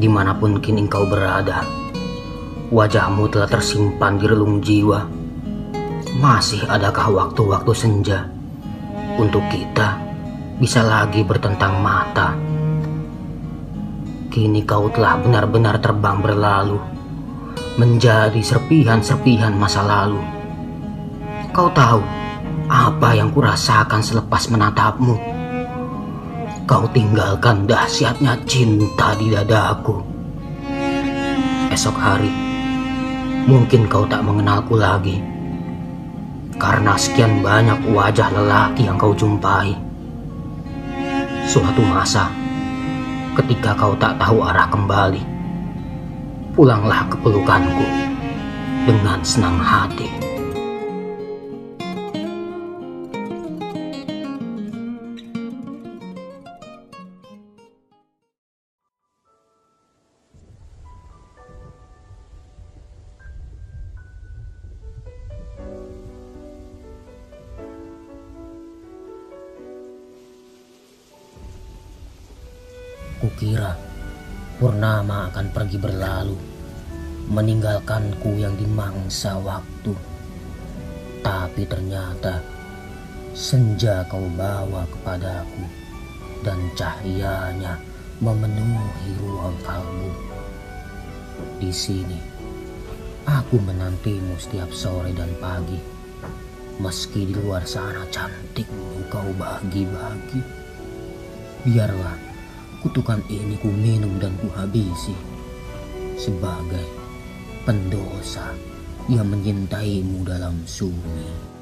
di mana pun kini engkau berada, wajahmu telah tersimpan di relung jiwa. Masih adakah waktu-waktu senja untuk kita bisa lagi bertentang mata? Kini kau telah benar-benar terbang berlalu, menjadi serpihan-serpihan masa lalu. Kau tahu apa yang kurasakan selepas menatapmu? Kau tinggalkan dahsyatnya cinta di dadaku. Esok hari, mungkin kau tak mengenalku lagi. Karena sekian banyak wajah lelaki yang kau jumpai. Suatu masa, ketika kau tak tahu arah kembali, pulanglah ke pelukanku dengan senang hati. Kukira purnama akan pergi berlalu, meninggalkanku yang dimangsa waktu. Tapi ternyata senja kau bawa kepadaku dan cahayanya memenuhi ruang kalbu. Di sini, aku menantimu setiap sore dan pagi. Meski di luar sana cantikmu kau bagi-bagi. Biarlah Kutukan ini ku minum dan ku habisi sebagai pendosa yang menyintaimu dalam sunyi.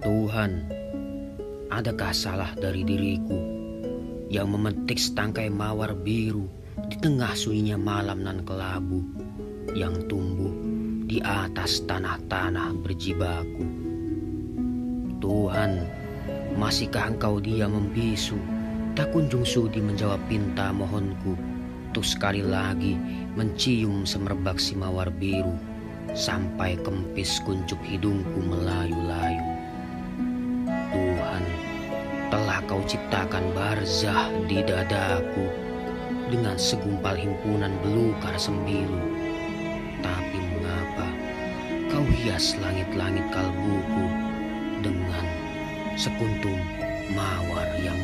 Tuhan, adakah salah dari diriku yang memetik setangkai mawar biru di tengah sunyinya malam nan kelabu yang tumbuh di atas tanah-tanah berjibaku? Tuhan, masihkah engkau dia membisu, tak kunjung sudi menjawab pinta mohonku, untuk sekali lagi mencium semerbak si mawar biru sampai kempis kuncup hidungku melayu-layu. Kau ciptakan barzah di dadaku dengan segumpal himpunan belukar sembilu. Tapi mengapa kau hias langit-langit kalbuku dengan sekuntum mawar yang